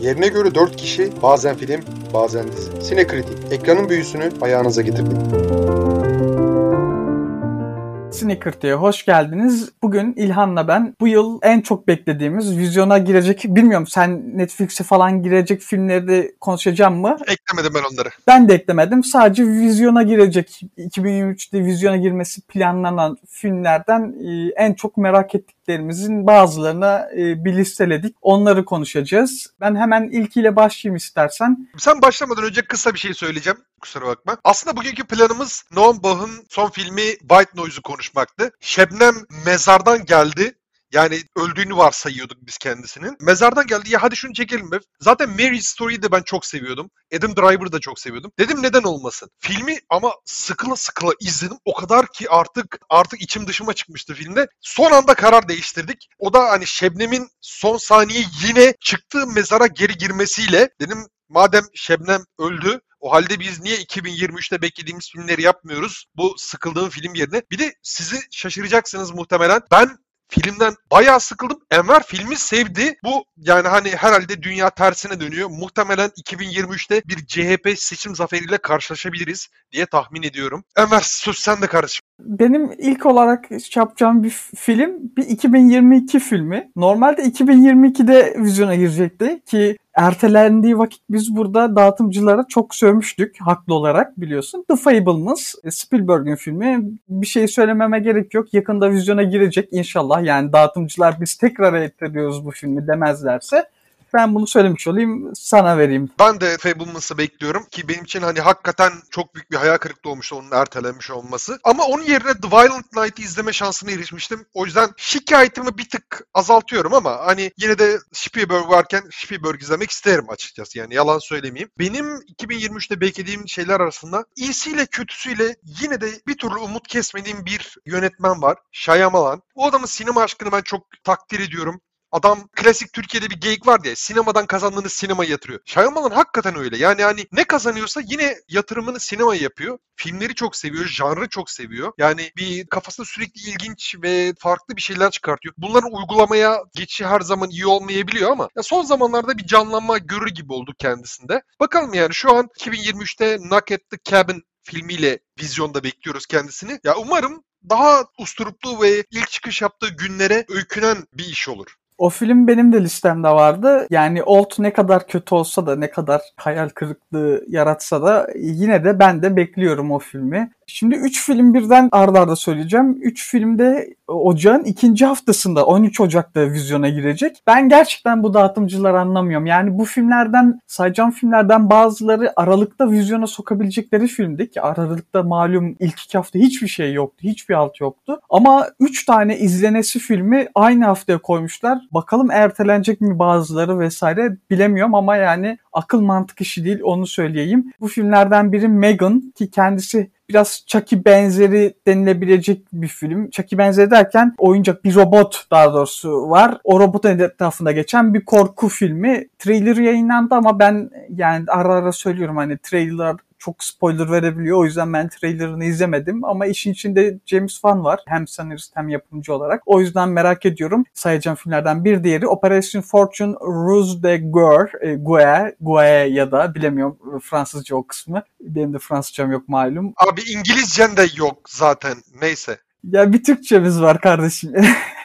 Yerine göre 4 kişi bazen film bazen dizi. Sinekritik ekranın büyüsünü ayağınıza getirdik. Sneaker'tıya hoş geldiniz. Bugün İlhan'la ben bu yıl en çok beklediğimiz vizyona girecek, bilmiyorum sen Netflix'e falan girecek filmleri de konuşacağım mı? Eklemedim ben onları. Ben de eklemedim. Sadece vizyona girecek, 2023'te vizyona girmesi planlanan filmlerden e, en çok merak ettiklerimizin bazılarına e, bir listeledik. Onları konuşacağız. Ben hemen ilkiyle başlayayım istersen. Sen başlamadan önce kısa bir şey söyleyeceğim. Kusura bakma. Aslında bugünkü planımız Noam Baugh'ın son filmi White Noise'u konuşmaktı. Şebnem mezardan geldi. Yani öldüğünü varsayıyorduk biz kendisinin. Mezardan geldi ya hadi şunu çekelim be. Zaten Marriage Story'yi de ben çok seviyordum. Adam Driver'ı da çok seviyordum. Dedim neden olmasın. Filmi ama sıkıla sıkıla izledim. O kadar ki artık artık içim dışıma çıkmıştı filmde. Son anda karar değiştirdik. O da hani Şebnem'in son saniye yine çıktığı mezara geri girmesiyle dedim madem Şebnem öldü o halde biz niye 2023'te beklediğimiz filmleri yapmıyoruz? Bu sıkıldığım film yerine. Bir de sizi şaşıracaksınız muhtemelen. Ben filmden bayağı sıkıldım. Enver filmi sevdi. Bu yani hani herhalde dünya tersine dönüyor. Muhtemelen 2023'te bir CHP seçim zaferiyle karşılaşabiliriz diye tahmin ediyorum. Enver söz sende kardeşim. Benim ilk olarak yapacağım bir film bir 2022 filmi. Normalde 2022'de vizyona girecekti ki ertelendiği vakit biz burada dağıtımcılara çok sövmüştük haklı olarak biliyorsun. The Fablemans e, Spielberg'in filmi bir şey söylememe gerek yok. Yakında vizyona girecek inşallah yani dağıtımcılar biz tekrar ettiriyoruz bu filmi demezlerse ben bunu söylemiş olayım sana vereyim. Ben de Fableman's'ı bekliyorum ki benim için hani hakikaten çok büyük bir hayal kırıklığı olmuştu onun ertelenmiş olması. Ama onun yerine The Violent Night'ı izleme şansına erişmiştim. O yüzden şikayetimi bir tık azaltıyorum ama hani yine de Spielberg varken Spielberg izlemek isterim açıkçası yani yalan söylemeyeyim. Benim 2023'te beklediğim şeyler arasında iyisiyle kötüsüyle yine de bir türlü umut kesmediğim bir yönetmen var. Shyamalan. Bu adamın sinema aşkını ben çok takdir ediyorum. Adam klasik Türkiye'de bir geyik var diye sinemadan kazandığını sinemaya yatırıyor. Shyamalan hakikaten öyle. Yani hani ne kazanıyorsa yine yatırımını sinemaya yapıyor. Filmleri çok seviyor, janrı çok seviyor. Yani bir kafasında sürekli ilginç ve farklı bir şeyler çıkartıyor. Bunların uygulamaya geçişi her zaman iyi olmayabiliyor ama ya son zamanlarda bir canlanma görür gibi oldu kendisinde. Bakalım yani şu an 2023'te Knock at the Cabin filmiyle vizyonda bekliyoruz kendisini. Ya umarım daha usturuplu ve ilk çıkış yaptığı günlere öykünen bir iş olur. O film benim de listemde vardı. Yani Old ne kadar kötü olsa da ne kadar hayal kırıklığı yaratsa da yine de ben de bekliyorum o filmi. Şimdi 3 film birden ardarda arda söyleyeceğim. 3 filmde ocağın ikinci haftasında 13 Ocak'ta vizyona girecek. Ben gerçekten bu dağıtımcıları anlamıyorum. Yani bu filmlerden sayacağım filmlerden bazıları Aralık'ta vizyona sokabilecekleri filmdi ki Aralık'ta malum ilk iki hafta hiçbir şey yoktu. Hiçbir alt yoktu. Ama 3 tane izlenesi filmi aynı haftaya koymuşlar. Bakalım ertelenecek mi bazıları vesaire bilemiyorum ama yani akıl mantık işi değil onu söyleyeyim. Bu filmlerden biri Megan ki kendisi biraz Chucky benzeri denilebilecek bir film. Chucky benzeri derken oyuncak bir robot daha doğrusu var. O robotun etrafında geçen bir korku filmi. Trailer yayınlandı ama ben yani ara ara söylüyorum hani trailer çok spoiler verebiliyor. O yüzden ben trailerını izlemedim. Ama işin içinde James Wan var. Hem senarist hem yapımcı olarak. O yüzden merak ediyorum. Sayacağım filmlerden bir diğeri Operation Fortune Ruse de Guerre, e, Guerre, Guerre ya da bilemiyorum Fransızca o kısmı. Benim de Fransızcam yok malum. Abi İngilizcen de yok zaten. Neyse. Ya bir Türkçemiz var kardeşim.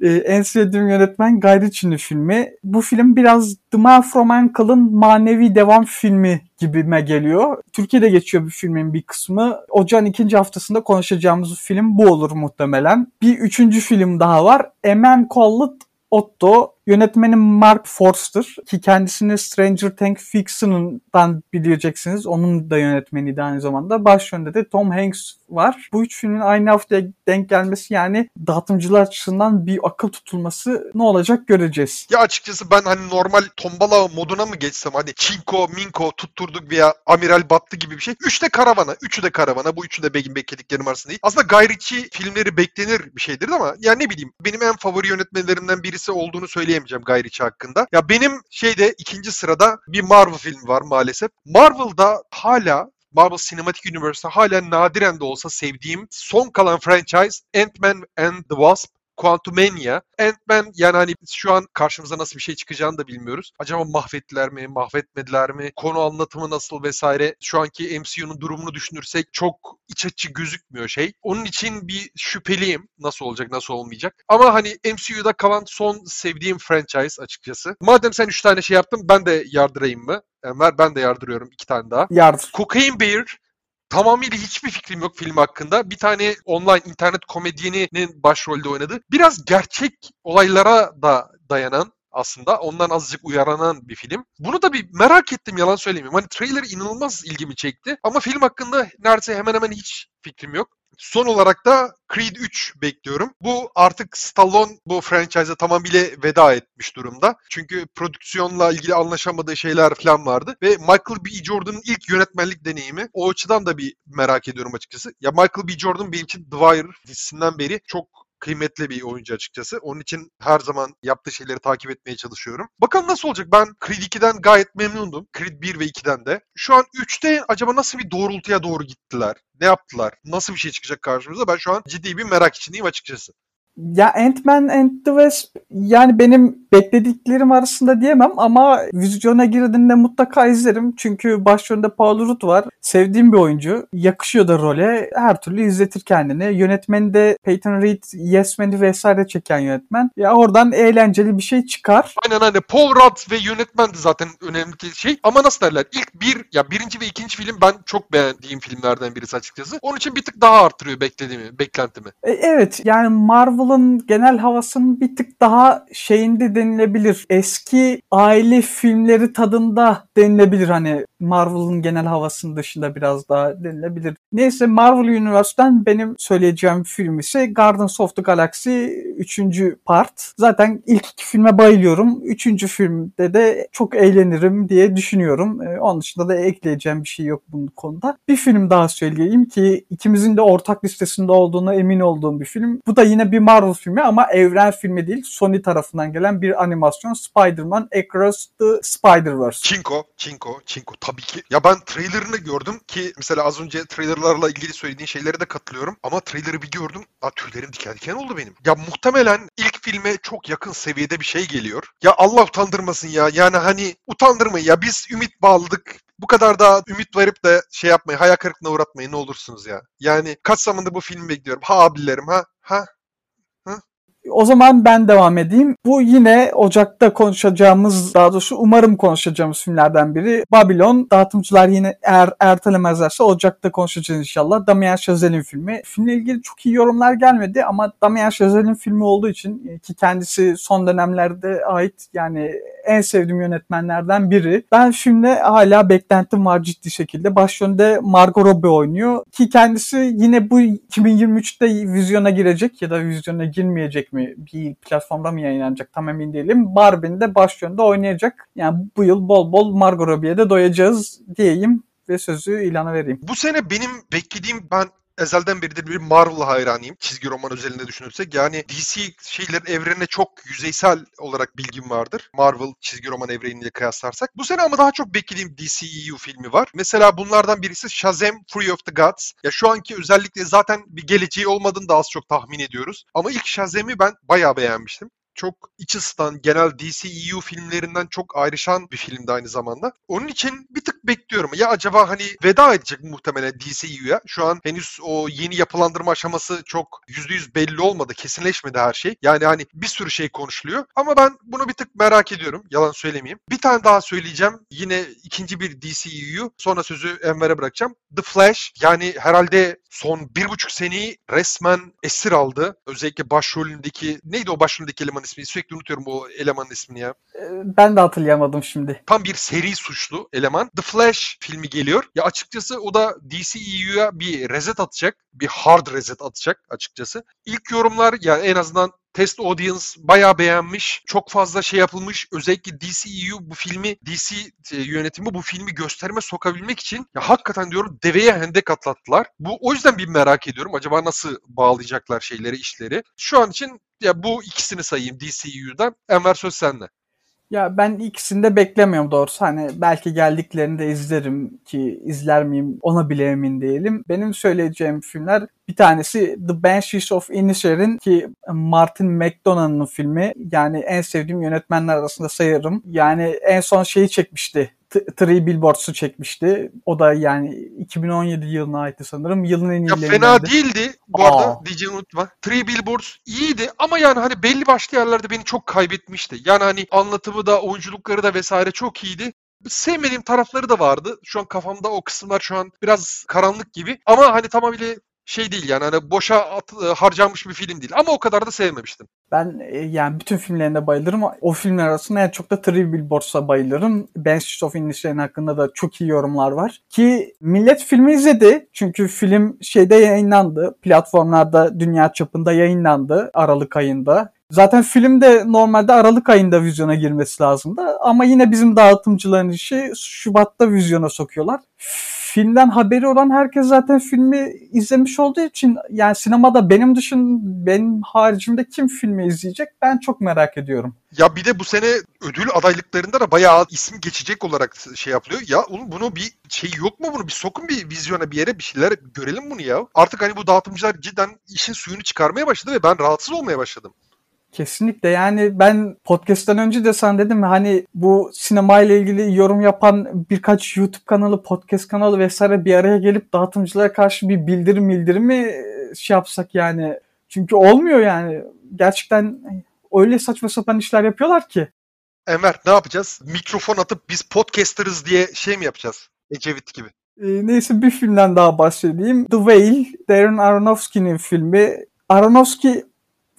Ee, en sevdiğim yönetmen Guy Ritchie'nin filmi. Bu film biraz The Man From Uncle'ın manevi devam filmi gibime geliyor. Türkiye'de geçiyor bir filmin bir kısmı. Ocağın ikinci haftasında konuşacağımız film bu olur muhtemelen. Bir üçüncü film daha var. Man Called Otto Yönetmenim Mark Forster ki kendisini Stranger Things Fiction'dan bileceksiniz. Onun da yönetmeniydi aynı zamanda. Başrolünde de Tom Hanks var. Bu üç filmin aynı haftaya denk gelmesi yani dağıtımcılar açısından bir akıl tutulması ne olacak göreceğiz. Ya açıkçası ben hani normal tombala moduna mı geçsem hani Çinko, Minko tutturduk veya Amiral battı gibi bir şey. Üç de karavana. Üçü de karavana. Bu üçü de benim beklediklerim arasında değil. Aslında Guy Ritchie filmleri beklenir bir şeydir ama ya ne bileyim benim en favori yönetmenlerimden birisi olduğunu söyleyeyim söyleyemeyeceğim Guy hakkında. Ya benim şeyde ikinci sırada bir Marvel filmi var maalesef. Marvel'da hala Marvel Cinematic Universe'da hala nadiren de olsa sevdiğim son kalan franchise Ant-Man and the Wasp Quantumania. Ant-Man yani hani şu an karşımıza nasıl bir şey çıkacağını da bilmiyoruz. Acaba mahvettiler mi, mahvetmediler mi? Konu anlatımı nasıl vesaire. Şu anki MCU'nun durumunu düşünürsek çok iç açıcı gözükmüyor şey. Onun için bir şüpheliyim. Nasıl olacak, nasıl olmayacak. Ama hani MCU'da kalan son sevdiğim franchise açıkçası. Madem sen üç tane şey yaptın ben de yardırayım mı? Enver ben de yardırıyorum iki tane daha. Yardır. Cocaine Bear tamamıyla hiçbir fikrim yok film hakkında. Bir tane online internet komedyeninin başrolde oynadı. Biraz gerçek olaylara da dayanan aslında ondan azıcık uyaranan bir film. Bunu da bir merak ettim yalan söylemeyeyim. Hani trailer inanılmaz ilgimi çekti ama film hakkında neredeyse hemen hemen hiç fikrim yok. Son olarak da Creed 3 bekliyorum. Bu artık Stallone bu franchise'a tamamıyla veda etmiş durumda. Çünkü prodüksiyonla ilgili anlaşamadığı şeyler falan vardı. Ve Michael B. Jordan'ın ilk yönetmenlik deneyimi. O açıdan da bir merak ediyorum açıkçası. Ya Michael B. Jordan benim için The Wire dizisinden beri çok kıymetli bir oyuncu açıkçası. Onun için her zaman yaptığı şeyleri takip etmeye çalışıyorum. Bakalım nasıl olacak? Ben Creed 2'den gayet memnundum. Creed 1 ve 2'den de. Şu an 3'te acaba nasıl bir doğrultuya doğru gittiler? Ne yaptılar? Nasıl bir şey çıkacak karşımıza? Ben şu an ciddi bir merak içindeyim açıkçası. Ya Ant-Man and the Wasp yani benim beklediklerim arasında diyemem ama vizyona girdiğinde mutlaka izlerim. Çünkü başrolünde Paul Rudd var. Sevdiğim bir oyuncu. Yakışıyor da role. Her türlü izletir kendini. Yönetmeni de Peyton Reed, Yes Man'i vesaire çeken yönetmen. Ya oradan eğlenceli bir şey çıkar. Aynen hani Paul Rudd ve yönetmen de zaten önemli şey. Ama nasıl derler? İlk bir, ya birinci ve ikinci film ben çok beğendiğim filmlerden birisi açıkçası. Onun için bir tık daha arttırıyor beklediğimi, beklentimi. E, evet yani Marvel'ın genel havasının bir tık daha şeyinde denilebilir. Eski aile filmleri tadında denilebilir hani Marvel'ın genel havasının dışında biraz daha denilebilir. Neyse Marvel Universe'den benim söyleyeceğim film ise Guardians of the Galaxy 3. part. Zaten ilk iki filme bayılıyorum. Üçüncü filmde de çok eğlenirim diye düşünüyorum. Ee, onun dışında da ekleyeceğim bir şey yok bu konuda. Bir film daha söyleyeyim ki ikimizin de ortak listesinde olduğuna emin olduğum bir film. Bu da yine bir Marvel filmi ama evren filmi değil. Sony tarafından gelen bir animasyon Spider-Man Across the Spider-Verse. Çinko, Çinko, Çinko tabii ki. Ya ben trailerını gördüm ki mesela az önce trailerlarla ilgili söylediğin şeylere de katılıyorum. Ama trailerı bir gördüm. Aa, tüylerim diken diken oldu benim. Ya muhtemelen ilk filme çok yakın seviyede bir şey geliyor. Ya Allah utandırmasın ya. Yani hani utandırmayın ya. Biz ümit bağladık. Bu kadar da ümit verip de şey yapmayın, hayal kırıklığına uğratmayın ne olursunuz ya. Yani kaç zamandır bu filmi bekliyorum. Ha abilerim ha, ha o zaman ben devam edeyim. Bu yine Ocak'ta konuşacağımız, daha doğrusu umarım konuşacağımız filmlerden biri. Babylon. Dağıtımcılar yine eğer ertelemezlerse Ocak'ta konuşacağız inşallah. Damien Chazelle'in filmi. Filmle ilgili çok iyi yorumlar gelmedi ama Damien Chazelle'in filmi olduğu için e, ki kendisi son dönemlerde ait yani en sevdiğim yönetmenlerden biri. Ben filmde hala beklentim var ciddi şekilde. Başrolünde Margot Robbie oynuyor ki kendisi yine bu 2023'te vizyona girecek ya da vizyona girmeyecek mi? Bir platformda mı yayınlanacak tam emin değilim. Barbie'nin de başrolünde oynayacak. Yani bu yıl bol bol Margot Robbie'ye de doyacağız diyeyim ve sözü ilana vereyim. Bu sene benim beklediğim ben ezelden beridir bir Marvel hayranıyım. Çizgi roman özelinde düşünürsek. Yani DC şeylerin evrenine çok yüzeysel olarak bilgim vardır. Marvel çizgi roman evreniyle kıyaslarsak. Bu sene ama daha çok beklediğim DCEU filmi var. Mesela bunlardan birisi Shazam Fury of the Gods. Ya şu anki özellikle zaten bir geleceği olmadığını da az çok tahmin ediyoruz. Ama ilk Shazam'i ben bayağı beğenmiştim çok iç ısıtan, genel DCEU filmlerinden çok ayrışan bir filmdi aynı zamanda. Onun için bir tık bekliyorum. Ya acaba hani veda edecek muhtemelen DCEU'ya. Şu an henüz o yeni yapılandırma aşaması çok %100 belli olmadı. Kesinleşmedi her şey. Yani hani bir sürü şey konuşuluyor. Ama ben bunu bir tık merak ediyorum. Yalan söylemeyeyim. Bir tane daha söyleyeceğim. Yine ikinci bir DCEU. Sonra sözü Enver'e bırakacağım. The Flash. Yani herhalde son bir buçuk seneyi resmen esir aldı. Özellikle başrolündeki neydi o başrolündeki eleman ismi? Sürekli unutuyorum o elemanın ismini ya. Ee, ben de hatırlayamadım şimdi. Tam bir seri suçlu eleman. The Flash filmi geliyor. Ya açıkçası o da DCEU'ya bir reset atacak. Bir hard reset atacak açıkçası. İlk yorumlar yani en azından test audience bayağı beğenmiş. Çok fazla şey yapılmış. Özellikle DCEU bu filmi, DC e, yönetimi bu filmi gösterime sokabilmek için ya hakikaten diyorum deveye hendek atlattılar. Bu o yüzden bir merak ediyorum. Acaba nasıl bağlayacaklar şeyleri, işleri. Şu an için ya bu ikisini sayayım DCEU'dan. Enver söz sende. Ya ben ikisini de beklemiyorum doğrusu. Hani belki geldiklerinde izlerim ki izler miyim ona bile emin değilim. Benim söyleyeceğim filmler bir tanesi The Banshees of Inisherin ki Martin McDonagh'ın filmi. Yani en sevdiğim yönetmenler arasında sayarım. Yani en son şeyi çekmişti. Three Billboards'u çekmişti. O da yani 2017 yılına aitti sanırım. Yılın en Ya fena değildi bu Aa. arada diyeceğimi unutma. Three Billboards iyiydi ama yani hani belli başlı yerlerde beni çok kaybetmişti. Yani hani anlatımı da oyunculukları da vesaire çok iyiydi sevmediğim tarafları da vardı. Şu an kafamda o kısımlar şu an biraz karanlık gibi. Ama hani tamamıyla şey değil yani hani boşa at, e, harcanmış bir film değil. Ama o kadar da sevmemiştim. Ben e, yani bütün filmlerine bayılırım. O filmler arasında en çok da Three Billboards'a bayılırım. Banshees of Inisherin hakkında da çok iyi yorumlar var. Ki millet filmi izledi. Çünkü film şeyde yayınlandı. Platformlarda dünya çapında yayınlandı Aralık ayında. Zaten film de normalde Aralık ayında vizyona girmesi lazımdı. Ama yine bizim dağıtımcıların işi Şubat'ta vizyona sokuyorlar filmden haberi olan herkes zaten filmi izlemiş olduğu için yani sinemada benim dışın benim haricimde kim filmi izleyecek ben çok merak ediyorum. Ya bir de bu sene ödül adaylıklarında da bayağı isim geçecek olarak şey yapılıyor. Ya oğlum bunu bir şey yok mu bunu? Bir sokun bir vizyona bir yere bir şeyler görelim bunu ya. Artık hani bu dağıtımcılar cidden işin suyunu çıkarmaya başladı ve ben rahatsız olmaya başladım. Kesinlikle yani ben podcast'ten önce de sana dedim hani bu sinema ile ilgili yorum yapan birkaç YouTube kanalı, podcast kanalı vesaire bir araya gelip dağıtımcılara karşı bir bildirim bildirim mi şey yapsak yani. Çünkü olmuyor yani. Gerçekten öyle saçma sapan işler yapıyorlar ki. Enver ne yapacağız? Mikrofon atıp biz podcasterız diye şey mi yapacağız? Ecevit gibi. E, neyse bir filmden daha bahsedeyim. The Whale, Darren Aronofsky'nin filmi. Aronofsky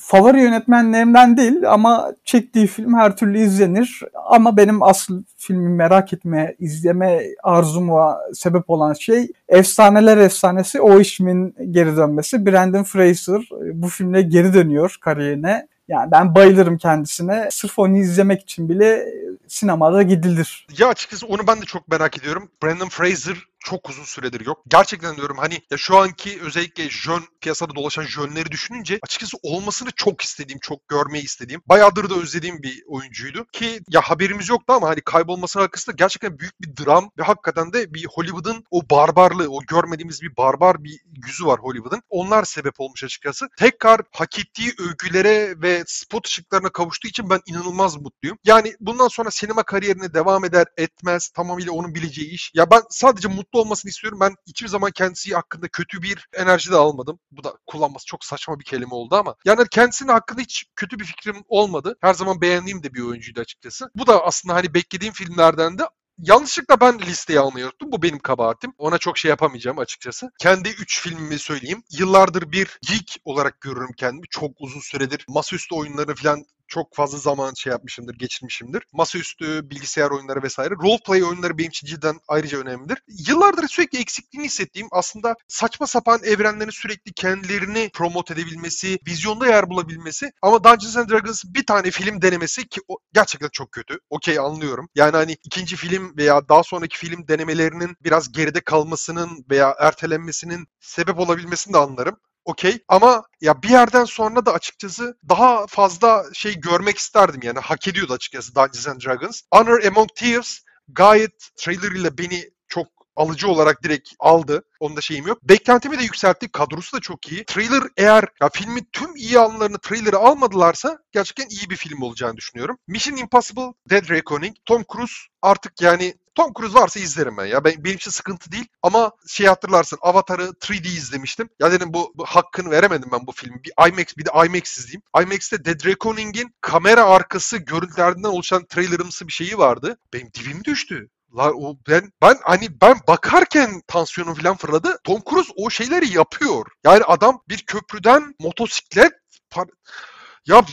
favori yönetmenlerimden değil ama çektiği film her türlü izlenir. Ama benim asıl filmi merak etme, izleme arzuma sebep olan şey efsaneler efsanesi o işimin geri dönmesi. Brandon Fraser bu filmle geri dönüyor kariyerine. Yani ben bayılırım kendisine. Sırf onu izlemek için bile sinemada gidilir. Ya açıkçası onu ben de çok merak ediyorum. Brandon Fraser çok uzun süredir yok. Gerçekten diyorum hani ya şu anki özellikle jön piyasada dolaşan jönleri düşününce açıkçası olmasını çok istediğim, çok görmeyi istediğim, bayağıdır da özlediğim bir oyuncuydu. Ki ya haberimiz yoktu ama hani kaybolması arkasında gerçekten büyük bir dram ve hakikaten de bir Hollywood'un o barbarlığı, o görmediğimiz bir barbar bir yüzü var Hollywood'un. Onlar sebep olmuş açıkçası. Tekrar hak ettiği övgülere ve spot ışıklarına kavuştuğu için ben inanılmaz mutluyum. Yani bundan sonra sinema kariyerine devam eder etmez tamamıyla onun bileceği iş. Ya ben sadece mutlu mutlu olmasını istiyorum. Ben hiçbir zaman kendisi hakkında kötü bir enerji de almadım. Bu da kullanması çok saçma bir kelime oldu ama. Yani kendisinin hakkında hiç kötü bir fikrim olmadı. Her zaman beğendiğim de bir oyuncuydu açıkçası. Bu da aslında hani beklediğim filmlerden de Yanlışlıkla ben listeye almayı. Bu benim kabahatim. Ona çok şey yapamayacağım açıkçası. Kendi 3 filmimi söyleyeyim. Yıllardır bir geek olarak görürüm kendimi. Çok uzun süredir masaüstü oyunları falan çok fazla zaman şey yapmışımdır, geçirmişimdir. Masaüstü, bilgisayar oyunları vesaire. Roleplay oyunları benim için cidden ayrıca önemlidir. Yıllardır sürekli eksikliğini hissettiğim aslında saçma sapan evrenlerin sürekli kendilerini promote edebilmesi, vizyonda yer bulabilmesi. Ama Dungeons and Dragons bir tane film denemesi ki o gerçekten çok kötü. Okey anlıyorum. Yani hani ikinci film veya daha sonraki film denemelerinin biraz geride kalmasının veya ertelenmesinin sebep olabilmesini de anlarım okey. Ama ya bir yerden sonra da açıkçası daha fazla şey görmek isterdim yani. Hak ediyordu açıkçası Dungeons and Dragons. Honor Among Thieves gayet trailer ile beni alıcı olarak direkt aldı. Onda şeyim yok. Beklentimi de yükseltti. Kadrosu da çok iyi. Trailer eğer ya filmin tüm iyi anlarını trailer'ı almadılarsa gerçekten iyi bir film olacağını düşünüyorum. Mission Impossible Dead Reckoning. Tom Cruise artık yani Tom Cruise varsa izlerim ben ya. Ben, benim için sıkıntı değil. Ama şey hatırlarsın Avatar'ı 3D izlemiştim. Ya dedim bu, bu hakkını veremedim ben bu filmi. Bir IMAX bir de IMAX izleyeyim. IMAX'te Dead Reckoning'in kamera arkası görüntülerinden oluşan trailerımsı bir şeyi vardı. Benim dibim düştü. La o ben ben hani ben bakarken tansiyonu falan fırladı. Tom Cruise o şeyleri yapıyor. Yani adam bir köprüden motosiklet ya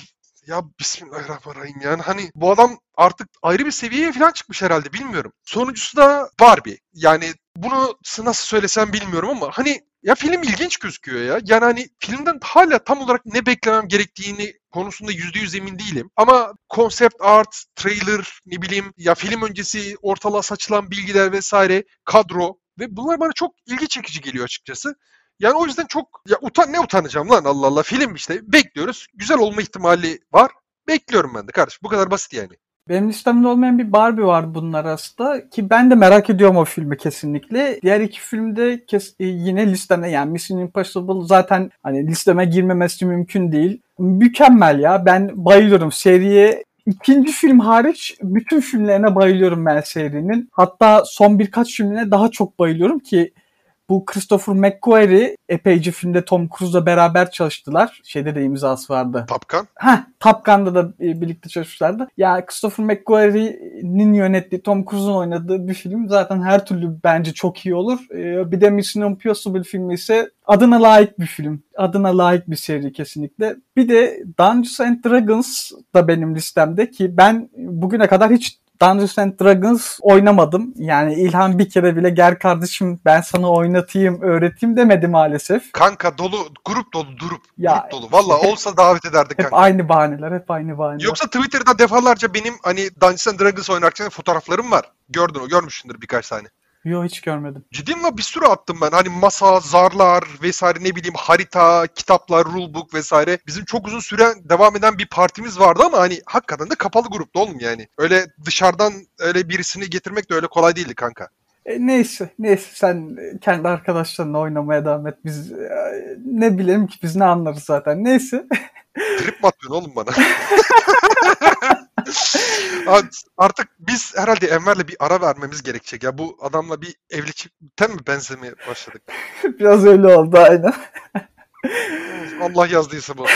ya Bismillahirrahmanirrahim yani hani bu adam artık ayrı bir seviyeye falan çıkmış herhalde bilmiyorum. Sonuncusu da Barbie. Yani bunu nasıl söylesem bilmiyorum ama hani ya film ilginç gözüküyor ya. Yani hani filmden hala tam olarak ne beklemem gerektiğini konusunda yüzde yüz emin değilim. Ama konsept art, trailer, ne bileyim ya film öncesi ortalığa saçılan bilgiler vesaire, kadro ve bunlar bana çok ilgi çekici geliyor açıkçası. Yani o yüzden çok ya utan ne utanacağım lan Allah Allah film işte bekliyoruz. Güzel olma ihtimali var. Bekliyorum ben de kardeş. Bu kadar basit yani. Benim listemde olmayan bir Barbie var bunun arasında ki ben de merak ediyorum o filmi kesinlikle. Diğer iki filmde kes, e, yine listemde yani Mission Impossible zaten hani listeme girmemesi mümkün değil. Mükemmel ya ben bayılıyorum seriye İkinci film hariç bütün filmlerine bayılıyorum ben serinin. Hatta son birkaç filmine daha çok bayılıyorum ki bu Christopher McQuarrie epeyce filmde Tom Cruise'la beraber çalıştılar. Şeyde de imzası vardı. Top Gun. Ha, Top Gun'da da e, birlikte çalışmışlardı. Ya Christopher McQuarrie'nin yönettiği, Tom Cruise'un oynadığı bir film zaten her türlü bence çok iyi olur. E, bir de Mission Impossible filmi ise adına layık bir film. Adına layık bir seri kesinlikle. Bir de Dungeons and Dragons da benim listemde ki ben bugüne kadar hiç Dungeons and Dragons oynamadım. Yani İlhan bir kere bile gel kardeşim ben sana oynatayım, öğreteyim demedi maalesef. Kanka dolu, grup dolu, durup. Ya, grup dolu. Valla hep- olsa davet ederdik Hep kanka. aynı bahaneler, hep aynı bahaneler. Yoksa Twitter'da defalarca benim hani Dungeons and Dragons oynarken fotoğraflarım var. Gördün o, görmüşsündür birkaç tane. Yo hiç görmedim. Ciddiyim la bir sürü attım ben. Hani masa, zarlar vesaire ne bileyim harita, kitaplar, rulebook vesaire. Bizim çok uzun süre devam eden bir partimiz vardı ama hani hakikaten de kapalı grupta oğlum yani. Öyle dışarıdan öyle birisini getirmek de öyle kolay değildi kanka. E, neyse, neyse sen kendi arkadaşlarınla oynamaya devam et. Biz e, ne bilelim ki biz ne anlarız zaten. Neyse. Trip mi atıyorsun oğlum bana? Art- Artık biz herhalde Enver'le bir ara vermemiz gerekecek. Ya bu adamla bir evli çiftten mi benzemeye başladık? Biraz öyle oldu aynen. Allah yazdıysa bu.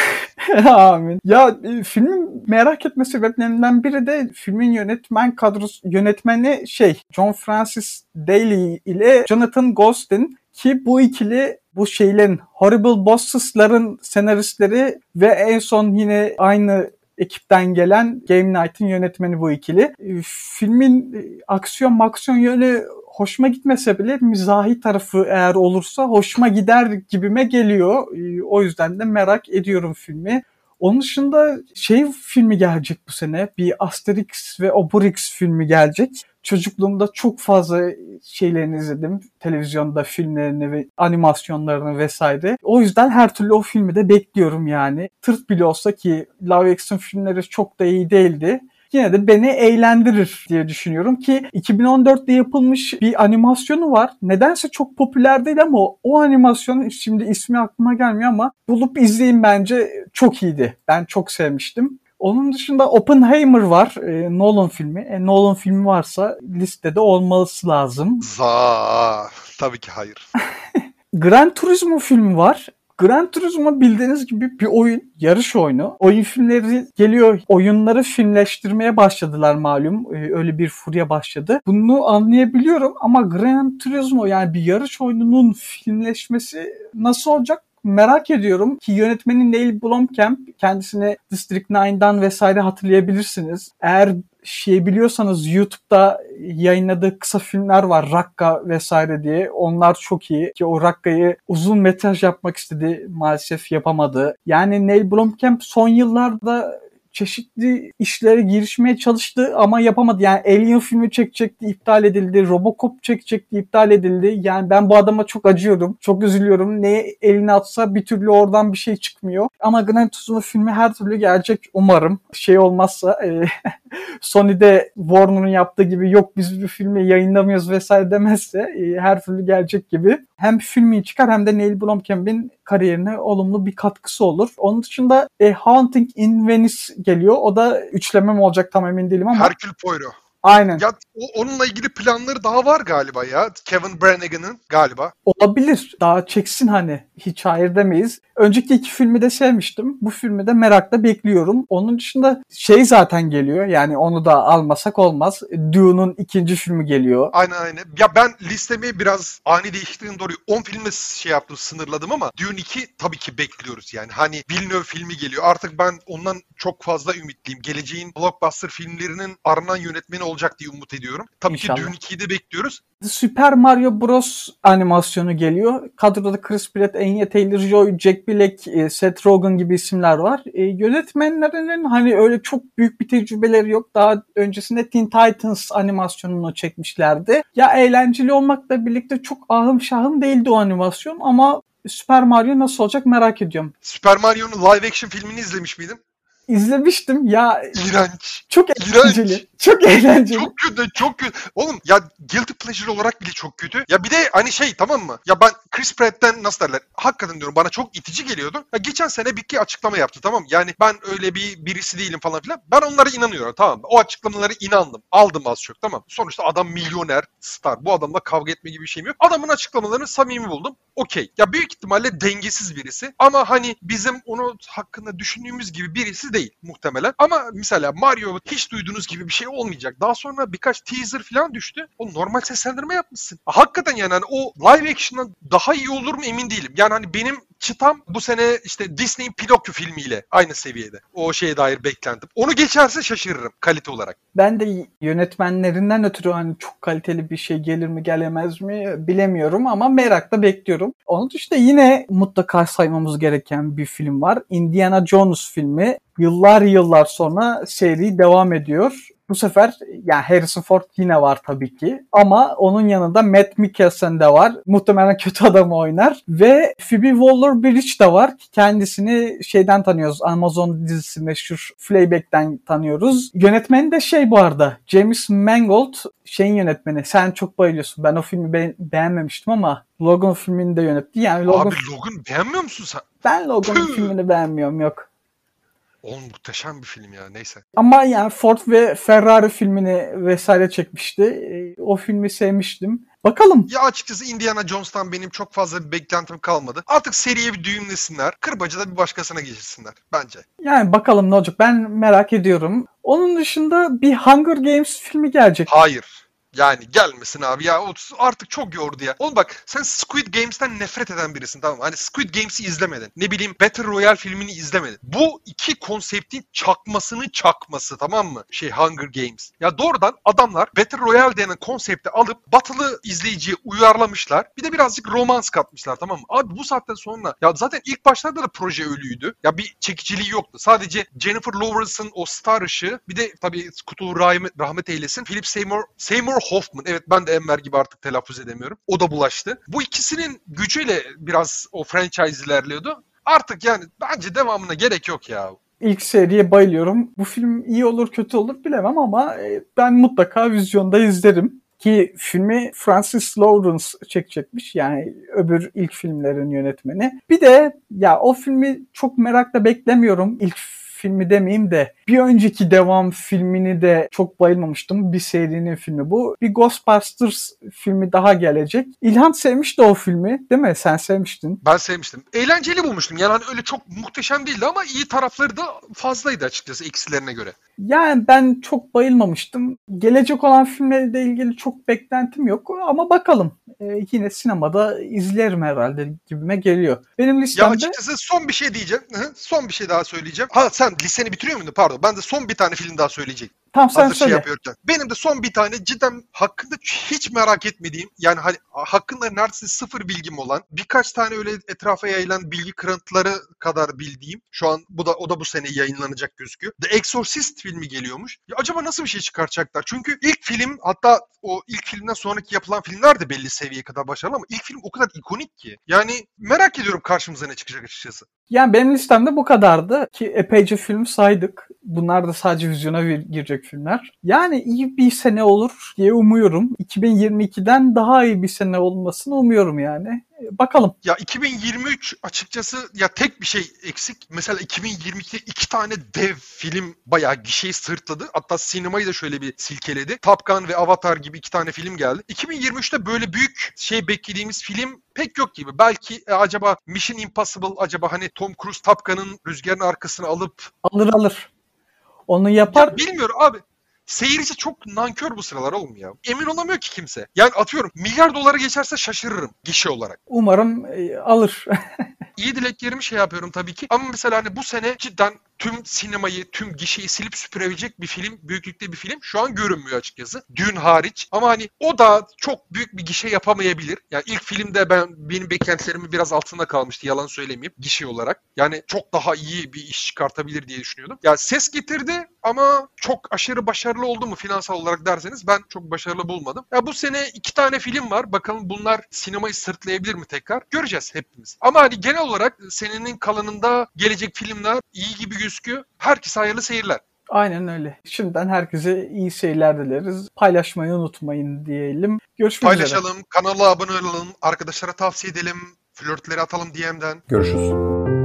Amin. Ya e, filmin merak etme sebeplerinden biri de filmin yönetmen kadrosu yönetmeni şey John Francis Daly ile Jonathan Gostin ki bu ikili bu şeylerin Horrible Bosses'ların senaristleri ve en son yine aynı ekipten gelen Game Night'ın yönetmeni bu ikili. E, Filmin e, aksiyon maksiyon yönü hoşuma gitmese bile mizahi tarafı eğer olursa hoşuma gider gibime geliyor. E, O yüzden de merak ediyorum filmi. Onun dışında şey filmi gelecek bu sene. Bir Asterix ve Obelix filmi gelecek. Çocukluğumda çok fazla şeylerini izledim. Televizyonda filmlerini ve animasyonlarını vesaire. O yüzden her türlü o filmi de bekliyorum yani. Tırt bile olsa ki live action filmleri çok da iyi değildi yine de beni eğlendirir diye düşünüyorum ki 2014'te yapılmış bir animasyonu var. Nedense çok popüler değil ama o, animasyon şimdi ismi aklıma gelmiyor ama bulup izleyin bence çok iyiydi. Ben çok sevmiştim. Onun dışında Oppenheimer var. e, Nolan filmi. E, Nolan filmi varsa listede olması lazım. Za. Tabii ki hayır. Gran Turismo filmi var. Gran Turismo bildiğiniz gibi bir oyun, yarış oyunu. Oyun filmleri geliyor, oyunları filmleştirmeye başladılar malum. Ee, öyle bir furya başladı. Bunu anlayabiliyorum ama Gran Turismo yani bir yarış oyununun filmleşmesi nasıl olacak? Merak ediyorum ki yönetmeni Neil Blomkamp kendisini District 9'dan vesaire hatırlayabilirsiniz. Eğer şey biliyorsanız YouTube'da yayınladığı kısa filmler var. Rakka vesaire diye. Onlar çok iyi. Ki o Rakka'yı uzun metraj yapmak istedi. Maalesef yapamadı. Yani Neil Blomkamp son yıllarda çeşitli işlere girişmeye çalıştı ama yapamadı. Yani Alien filmi çekecekti, iptal edildi. Robocop çekecekti, iptal edildi. Yani ben bu adama çok acıyorum. Çok üzülüyorum. Neye eline atsa bir türlü oradan bir şey çıkmıyor. Ama Gran Turismo filmi her türlü gelecek umarım. Şey olmazsa e, Sony'de Warner'ın yaptığı gibi yok biz bu filmi yayınlamıyoruz vesaire demezse e, her türlü gelecek gibi. Hem filmi çıkar hem de Neil Blomkamp'in kariyerine olumlu bir katkısı olur. Onun dışında e, Haunting in Venice geliyor. O da üçleme mi olacak tam emin değilim ama Herkül Poirot. aynen. Ya o- onunla ilgili planları daha var galiba ya. Kevin Brannigan'ın galiba. Olabilir. Daha çeksin hani. Hiç hayır demeyiz. Önceki iki filmi de sevmiştim. Bu filmi de merakla bekliyorum. Onun dışında şey zaten geliyor. Yani onu da almasak olmaz. Dune'un ikinci filmi geliyor. Aynen aynen. Ya ben listemi biraz ani değiştirdiğim doğru 10 filme şey yaptım sınırladım ama Dune 2 tabii ki bekliyoruz yani. Hani Villeneuve filmi geliyor. Artık ben ondan çok fazla ümitliyim. Geleceğin blockbuster filmlerinin aranan yönetmeni olacak diye umut ediyorum. Tabii İnşallah. ki Dune 2'yi de bekliyoruz. Super Mario Bros animasyonu geliyor. Kadroda Chris Pratt, Anya Taylor-Joy, Jack Black, e, Seth Rogen gibi isimler var. E, yönetmenlerinin hani öyle çok büyük bir tecrübeleri yok. Daha öncesinde Teen Titans animasyonunu çekmişlerdi. Ya eğlenceli olmakla birlikte çok ahım şahım değildi o animasyon ama Super Mario nasıl olacak merak ediyorum. Super Mario'nun live action filmini izlemiş miydin? İzlemiştim ya İğrenç. çok İğrenç. eğlenceli. Çok eğlenceli. Çok kötü, çok kötü. Oğlum ya guilty pleasure olarak bile çok kötü. Ya bir de hani şey tamam mı? Ya ben Chris Pratt'ten nasıl derler? Hakikaten diyorum bana çok itici geliyordu. Ya geçen sene bir iki açıklama yaptı tamam mı? Yani ben öyle bir birisi değilim falan filan. Ben onlara inanıyorum tamam mı? O açıklamalara inandım. Aldım az çok tamam mı? Sonuçta adam milyoner, star. Bu adamla kavga etme gibi bir şeyim yok. Adamın açıklamalarını samimi buldum. Okey. Ya büyük ihtimalle dengesiz birisi. Ama hani bizim onu hakkında düşündüğümüz gibi birisi değil muhtemelen. Ama mesela Mario hiç duyduğunuz gibi bir şey olmayacak. Daha sonra birkaç teaser falan düştü. O normal seslendirme yapmışsın. Hakikaten yani hani o live action'dan daha iyi olur mu emin değilim. Yani hani benim çıtam bu sene işte Disney'in Pinokyo filmiyle aynı seviyede. O şeye dair beklentim. Onu geçerse şaşırırım kalite olarak. Ben de yönetmenlerinden ötürü hani çok kaliteli bir şey gelir mi gelemez mi bilemiyorum ama merakla bekliyorum. Onun dışında yine mutlaka saymamız gereken bir film var. Indiana Jones filmi. Yıllar yıllar sonra seri devam ediyor. Bu sefer yani Harrison Ford yine var tabii ki. Ama onun yanında Matt Mikkelsen de var. Muhtemelen kötü adamı oynar. Ve Phoebe Waller-Bridge de var. Kendisini şeyden tanıyoruz. Amazon dizisi meşhur Fleabag'den tanıyoruz. Yönetmeni de şey bu arada. James Mangold şeyin yönetmeni. Sen çok bayılıyorsun. Ben o filmi be- beğenmemiştim ama Logan filmini de yönetti. Yani Logan Abi Logan beğenmiyor musun sen? ben Logan'ın Tüh. filmini beğenmiyorum yok. Oğlum muhteşem bir film ya neyse. Ama yani Ford ve Ferrari filmini vesaire çekmişti. E, O filmi sevmiştim. Bakalım. Ya açıkçası Indiana Jones'tan benim çok fazla bir beklentim kalmadı. Artık seriye bir düğümlesinler. Kırbacı da bir başkasına geçirsinler bence. Yani bakalım ne olacak. Ben merak ediyorum. Onun dışında bir Hunger Games filmi gelecek. Hayır. Yani gelmesin abi ya o artık çok yordu ya. Oğlum bak sen Squid Games'ten nefret eden birisin tamam mı? Hani Squid Games'i izlemedin. Ne bileyim Battle Royale filmini izlemedin. Bu iki konseptin çakmasını çakması tamam mı? Şey Hunger Games. Ya doğrudan adamlar Battle Royale denen konsepti alıp batılı izleyiciye uyarlamışlar. Bir de birazcık romans katmışlar tamam mı? Abi bu saatten sonra ya zaten ilk başlarda da proje ölüydü. Ya bir çekiciliği yoktu. Sadece Jennifer Lawrence'ın o star ışığı bir de tabii Kutu rahmet, rahmet eylesin. Philip Seymour, Seymour Hoffman. Evet ben de Enver gibi artık telaffuz edemiyorum. O da bulaştı. Bu ikisinin gücüyle biraz o franchise ilerliyordu. Artık yani bence devamına gerek yok ya. İlk seriye bayılıyorum. Bu film iyi olur kötü olur bilemem ama e, ben mutlaka vizyonda izlerim. Ki filmi Francis Lawrence çekecekmiş. Yani öbür ilk filmlerin yönetmeni. Bir de ya o filmi çok merakla beklemiyorum. İlk filmi demeyeyim de bir önceki devam filmini de çok bayılmamıştım. Bir serinin filmi bu. Bir Ghostbusters filmi daha gelecek. İlhan sevmişti o filmi değil mi? Sen sevmiştin. Ben sevmiştim. Eğlenceli bulmuştum. Yani hani öyle çok muhteşem değildi ama iyi tarafları da fazlaydı açıkçası eksilerine göre. Yani ben çok bayılmamıştım. Gelecek olan filmlerle ilgili çok beklentim yok ama bakalım. Ee, yine sinemada izlerim herhalde gibime geliyor. Benim Ya listemde açıkçası son bir şey diyeceğim. Son bir şey daha söyleyeceğim. Ha sen liseni bitiriyor muydun? Pardon. Ben de son bir tane film daha söyleyecektim. Tam sen Hazır şey söyle. yapıyorken. Benim de son bir tane cidden hakkında hiç merak etmediğim yani hani hakkında neredeyse sıfır bilgim olan birkaç tane öyle etrafa yayılan bilgi kırıntıları kadar bildiğim şu an bu da o da bu sene yayınlanacak gözüküyor. The Exorcist filmi geliyormuş. Ya acaba nasıl bir şey çıkaracaklar? Çünkü ilk film hatta o ilk filmden sonraki yapılan filmler de belli seviyeye kadar başarılı ama ilk film o kadar ikonik ki. Yani merak ediyorum karşımıza ne çıkacak açıkçası. Yani benim listemde bu kadardı ki epeyce film saydık. Bunlar da sadece vizyona vir- filmler. Yani iyi bir sene olur diye umuyorum. 2022'den daha iyi bir sene olmasını umuyorum yani. Ee, Bakalım. Ya 2023 açıkçası ya tek bir şey eksik. Mesela 2022'de iki tane dev film bayağı gişeyi sırtladı. Hatta sinemayı da şöyle bir silkeledi. Top Gun ve Avatar gibi iki tane film geldi. 2023'te böyle büyük şey beklediğimiz film pek yok gibi. Belki e, acaba Mission Impossible acaba hani Tom Cruise Top Gun'ın rüzgarın arkasına alıp Alır alır. Onu yapar. ya bilmiyorum abi. Seyirci çok nankör bu sıralar oğlum ya. Emin olamıyor ki kimse. Yani atıyorum milyar dolara geçerse şaşırırım gişe olarak. Umarım e, alır. iyi dileklerimi şey yapıyorum tabii ki. Ama mesela hani bu sene cidden tüm sinemayı, tüm gişeyi silip süpürebilecek bir film, büyüklükte bir film şu an görünmüyor açıkçası. Dün hariç. Ama hani o da çok büyük bir gişe yapamayabilir. Yani ilk filmde ben benim beklentilerimin biraz altında kalmıştı yalan söylemeyeyim gişe olarak. Yani çok daha iyi bir iş çıkartabilir diye düşünüyordum. Ya ses getirdi ama çok aşırı başarılı oldu mu finansal olarak derseniz ben çok başarılı bulmadım. Ya bu sene iki tane film var. Bakalım bunlar sinemayı sırtlayabilir mi tekrar? Göreceğiz hepimiz. Ama hani genel olarak senenin kalanında gelecek filmler iyi gibi gözüküyor. Herkese hayırlı seyirler. Aynen öyle. Şimdiden herkese iyi seyirler dileriz. Paylaşmayı unutmayın diyelim. Görüşmek üzere. Paylaşalım, kanala abone olalım, arkadaşlara tavsiye edelim, flörtleri atalım DM'den. Görüşürüz.